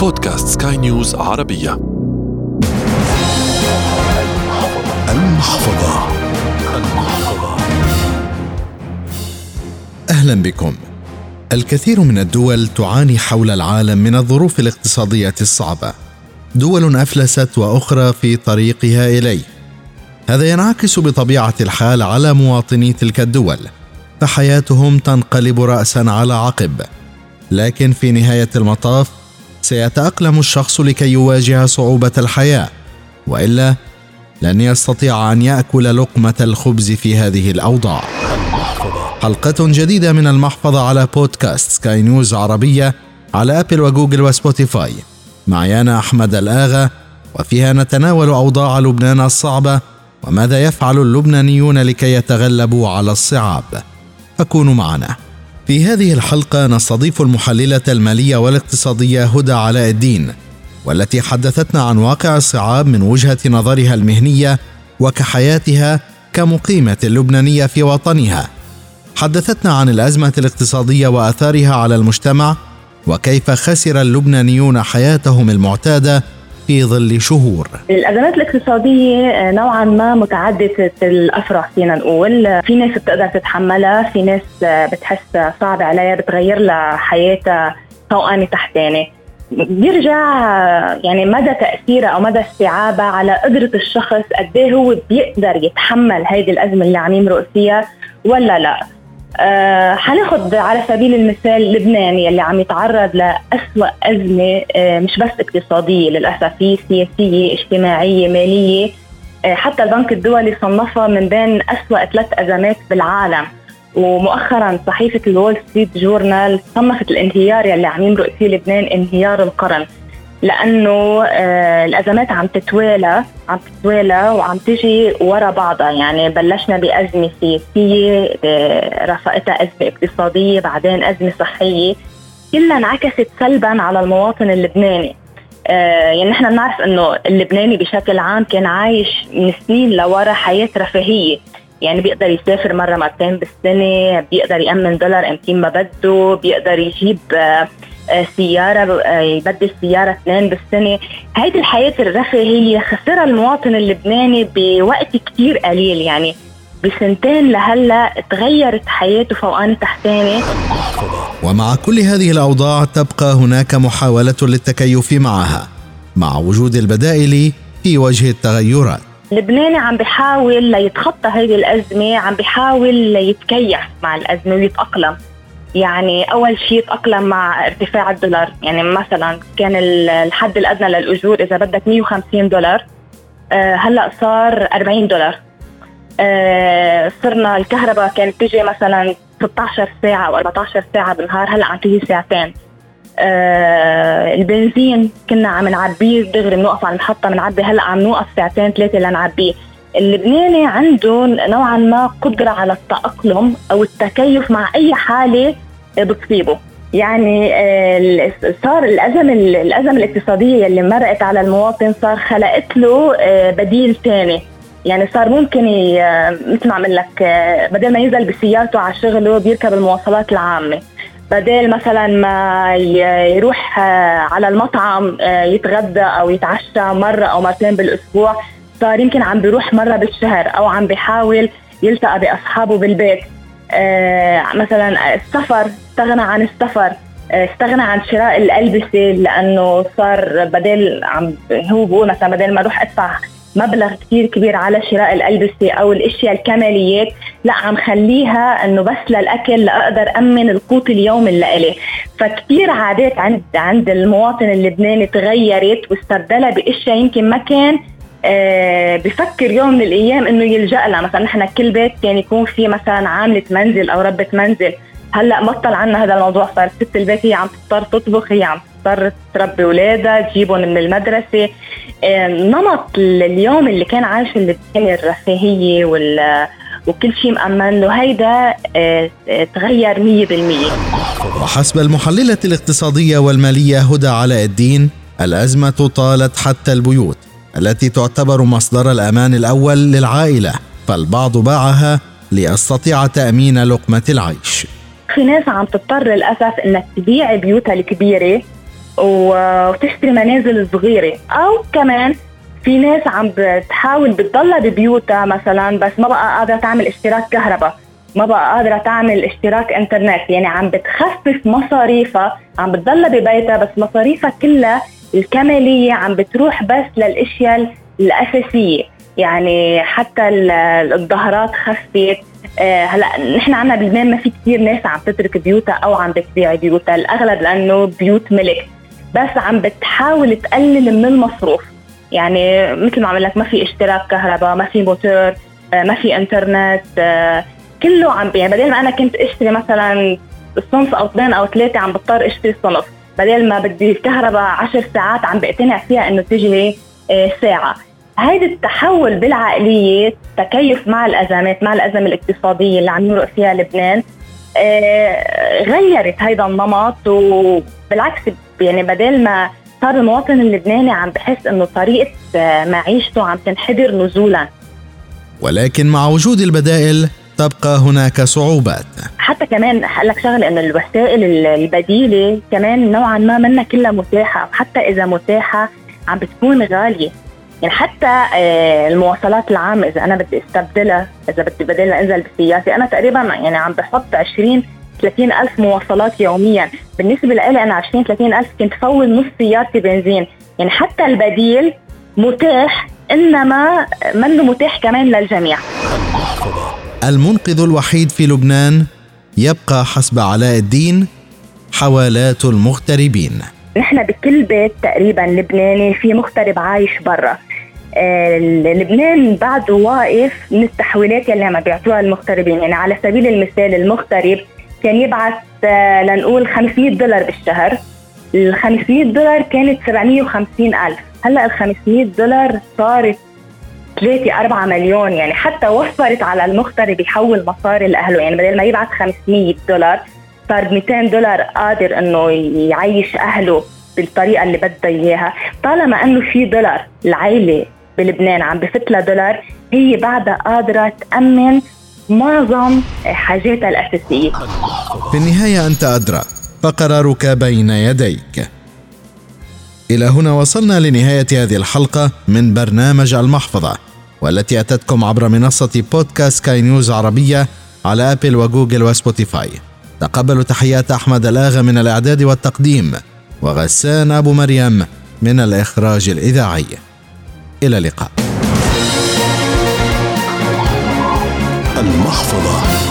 بودكاست سكاي نيوز عربية. المحفظة. المحفظة أهلا بكم. الكثير من الدول تعاني حول العالم من الظروف الاقتصادية الصعبة. دول أفلست وأخرى في طريقها إليه. هذا ينعكس بطبيعة الحال على مواطني تلك الدول. فحياتهم تنقلب رأسا على عقب. لكن في نهاية المطاف سيتأقلم الشخص لكي يواجه صعوبة الحياة وإلا لن يستطيع أن يأكل لقمة الخبز في هذه الأوضاع. حلقة جديدة من المحفظة على بودكاست سكاي نيوز عربية على أبل وجوجل وسبوتيفاي. معي أنا أحمد الآغا وفيها نتناول أوضاع لبنان الصعبة وماذا يفعل اللبنانيون لكي يتغلبوا على الصعاب. فكونوا معنا. في هذه الحلقة نستضيف المحللة المالية والاقتصادية هدى علاء الدين والتي حدثتنا عن واقع الصعاب من وجهة نظرها المهنية وكحياتها كمقيمة لبنانية في وطنها. حدثتنا عن الأزمة الاقتصادية وآثارها على المجتمع وكيف خسر اللبنانيون حياتهم المعتادة في ظل شهور. الأزمات الاقتصادية نوعا ما متعددة الافرح فينا نقول. في ناس بتقدر تتحملها في ناس بتحس صعب عليها بتغير لها حياتها فوقاني تحتاني. بيرجع يعني مدى تأثيرها أو مدى استيعابها على قدرة الشخص قد إيه هو بيقدر يتحمل هيدي الأزمة اللي عم يمرق فيها ولا لا. حناخد على سبيل المثال لبنان يلي عم يتعرض لأسوأ أزمة أه مش بس اقتصادية للأسف هي سياسية اجتماعية مالية. أه حتى البنك الدولي صنفها من بين أسوأ ثلاث أزمات بالعالم. ومؤخرا صحيفة الول ستريت جورنال صنفت الانهيار يلي عم يمرق فيه لبنان انهيار القرن. لأنه آه الأزمات عم تتوالى عم تتوالى وعم تجي ورا بعضها. يعني بلشنا بأزمة سياسية آه رافقتها أزمة اقتصادية بعدين أزمة صحية. كلها انعكست سلبا على المواطن اللبناني. آه يعني نحن بنعرف إنه اللبناني بشكل عام كان عايش من سنين لورا حياة رفاهية. يعني بيقدر يسافر مرة مرتين بالسنة بيقدر يأمن دولار امتين ما بده بيقدر يجيب آه سيارة يبدل سيارة اثنين بالسنة. هيدي الحياة الرفاهية خسرها المواطن اللبناني بوقت كتير قليل. يعني بسنتين لهلا تغيرت حياته فوقاني تحتاني. ومع كل هذه الأوضاع تبقى هناك محاولة للتكيف معها مع وجود البدائل في وجه التغيرات. اللبناني عم بيحاول ليتخطى هذه الأزمة عم بيحاول يتكيف مع الأزمة ويتأقلم. يعني أول شيء يتأقلم مع ارتفاع الدولار. يعني مثلا كان الحد الأدنى للأجور إذا بدك 150 دولار آه هلأ صار 40 دولار. آه صرنا الكهرباء كانت تجي مثلا 16 ساعة أو 14 ساعة بالنهار هلأ عم تجي ساعتين. آه البنزين كنا عم نعبيه دغري بنوقف على المحطه بنعبي. هلأ عم نوقف ساعتين ثلاثة لنعبيه. اللبناني عنده نوعا ما قدرة على التأقلم أو التكيف مع أي حالة بتصيبه. يعني صار الأزمة الأزمة الاقتصادية اللي مرقت على المواطن صار خلقت له بديل ثاني يعني صار ممكن مثل ما عمل لك بدل ما ينزل بسيارته على شغله بيركب المواصلات العامة. بدل مثلا ما يروح على المطعم يتغدى أو يتعشى مرة أو مرتين بالأسبوع صار يمكن عم بيروح مرة بالشهر أو عم بيحاول يلتقى بأصحابه بالبيت. آه مثلا السفر استغنى عن السفر آه استغنى عن شراء الألبسة لأنه صار بدل عم هو بقول مثلا بدل ما أروح أدفع مبلغ كثير كبير على شراء الألبسة أو الأشياء الكماليات. لا عم خليها أنه بس للأكل لأقدر أمن القوت اليومي اللي إلي. فكثير عادات عند عند المواطن اللبناني تغيرت واستبدلها بأشياء يمكن ما كان آه بفكر يوم من الأيام إنه يلجأ لها. مثلا نحن كل بيت كان يكون في مثلا عاملة منزل أو ربة منزل. هلأ بطل عنا هذا الموضوع صار ست البيت هي عم تضطر تطبخ هي عم تضطر تربي أولادها تجيبهم من المدرسة. نمط اليوم اللي كان عايش اللبناني الرفاهية وال وكل شيء مأمن له هيدا آه تغير 100% وحسب المحللة الاقتصادية والمالية هدى علاء الدين الأزمة طالت حتى البيوت التي تعتبر مصدر الأمان الأول للعائلة فالبعض باعها ليستطيع تأمين لقمة العيش. في ناس عم تضطر للأسف انك تبيع بيوتها الكبيرة وتشتري منازل صغيرة. أو كمان في ناس عم بتحاول بتضلها ببيوتها مثلا بس ما بقى قادرة تعمل اشتراك كهرباء. ما بقى قادرة تعمل اشتراك إنترنت. يعني عم بتخفف مصاريفها عم بتضلها ببيتها بس مصاريفها كلها الكمالية عم بتروح بس للأشياء الأساسية. يعني حتى الظهرات خفت. آه هلا نحن عنا بلبنان ما في كثير ناس عم تترك بيوتها أو عم بتبيع بيوتها. الأغلب لأنه بيوت ملك. بس عم بتحاول تقلل من المصروف. يعني مثل ما عم لك ما في اشتراك كهرباء ما في موتور آه ما في انترنت آه كله عم يعني بدل ما أنا كنت أشتري مثلا صنف أو اثنين أو ثلاثة عم بضطر أشتري صنف. بدل ما بدي الكهرباء عشر ساعات عم بقتنع فيها إنه تجي آه، ساعة. هيدا التحول بالعقلية تكيف مع الأزمات مع الأزمة الاقتصادية اللي عم يمرق فيها لبنان غيرت هيدا النمط. وبالعكس يعني بدل ما صار المواطن اللبناني عم بحس إنه طريقة آه، معيشته عم تنحدر نزولا. ولكن مع وجود البدائل تبقى هناك صعوبات. حتى كمان لك شغلة إنه الوسائل البديلة كمان نوعا ما منا كلها متاحة حتى إذا متاحة عم بتكون غالية. يعني حتى آه، المواصلات العامة إذا أنا بدي أستبدلها إذا بدي بدل أنزل بسيارتي أنا تقريبا يعني عم بحط 20 30 ألف مواصلات يوميا. بالنسبة لي أنا 20 30 ألف كنت فول نص سيارتي بنزين. يعني حتى البديل متاح إنما منه متاح كمان للجميع. المنقذ الوحيد في لبنان يبقى حسب علاء الدين حوالات المغتربين. نحن بكل بيت تقريبا لبناني في مغترب عايش برا. آه، لبنان بعده واقف من التحويلات يلي عم بيعطوها المغتربين. يعني على سبيل المثال المغترب كان يبعث لنقول 500 دولار بالشهر. ال 500 دولار كانت 750 ألف. هلأ ال 500 دولار صارت 3 4 مليون يعني حتى وفرت على المغترب يحول مصاري لأهله. يعني بدل ما يبعث 500 دولار صار ب 200 دولار قادر إنه يعيش أهله بالطريقة اللي بدها إياها. طالما إنه في دولار العائله بلبنان عم بفت لها دولار هي بعدها قادرة تأمن معظم حاجاتها الأساسية. في النهاية أنت أدرى فقرارك بين يديك. إلى هنا وصلنا لنهاية هذه الحلقة من برنامج المحفظة والتي أتتكم عبر منصة بودكاست سكاي نيوز عربية على آبل وجوجل وسبوتيفاي. تقبلوا تحيات أحمد الآغا من الإعداد والتقديم وغسان أبو مريم من الإخراج الإذاعي. إلى اللقاء. 阿芙罗。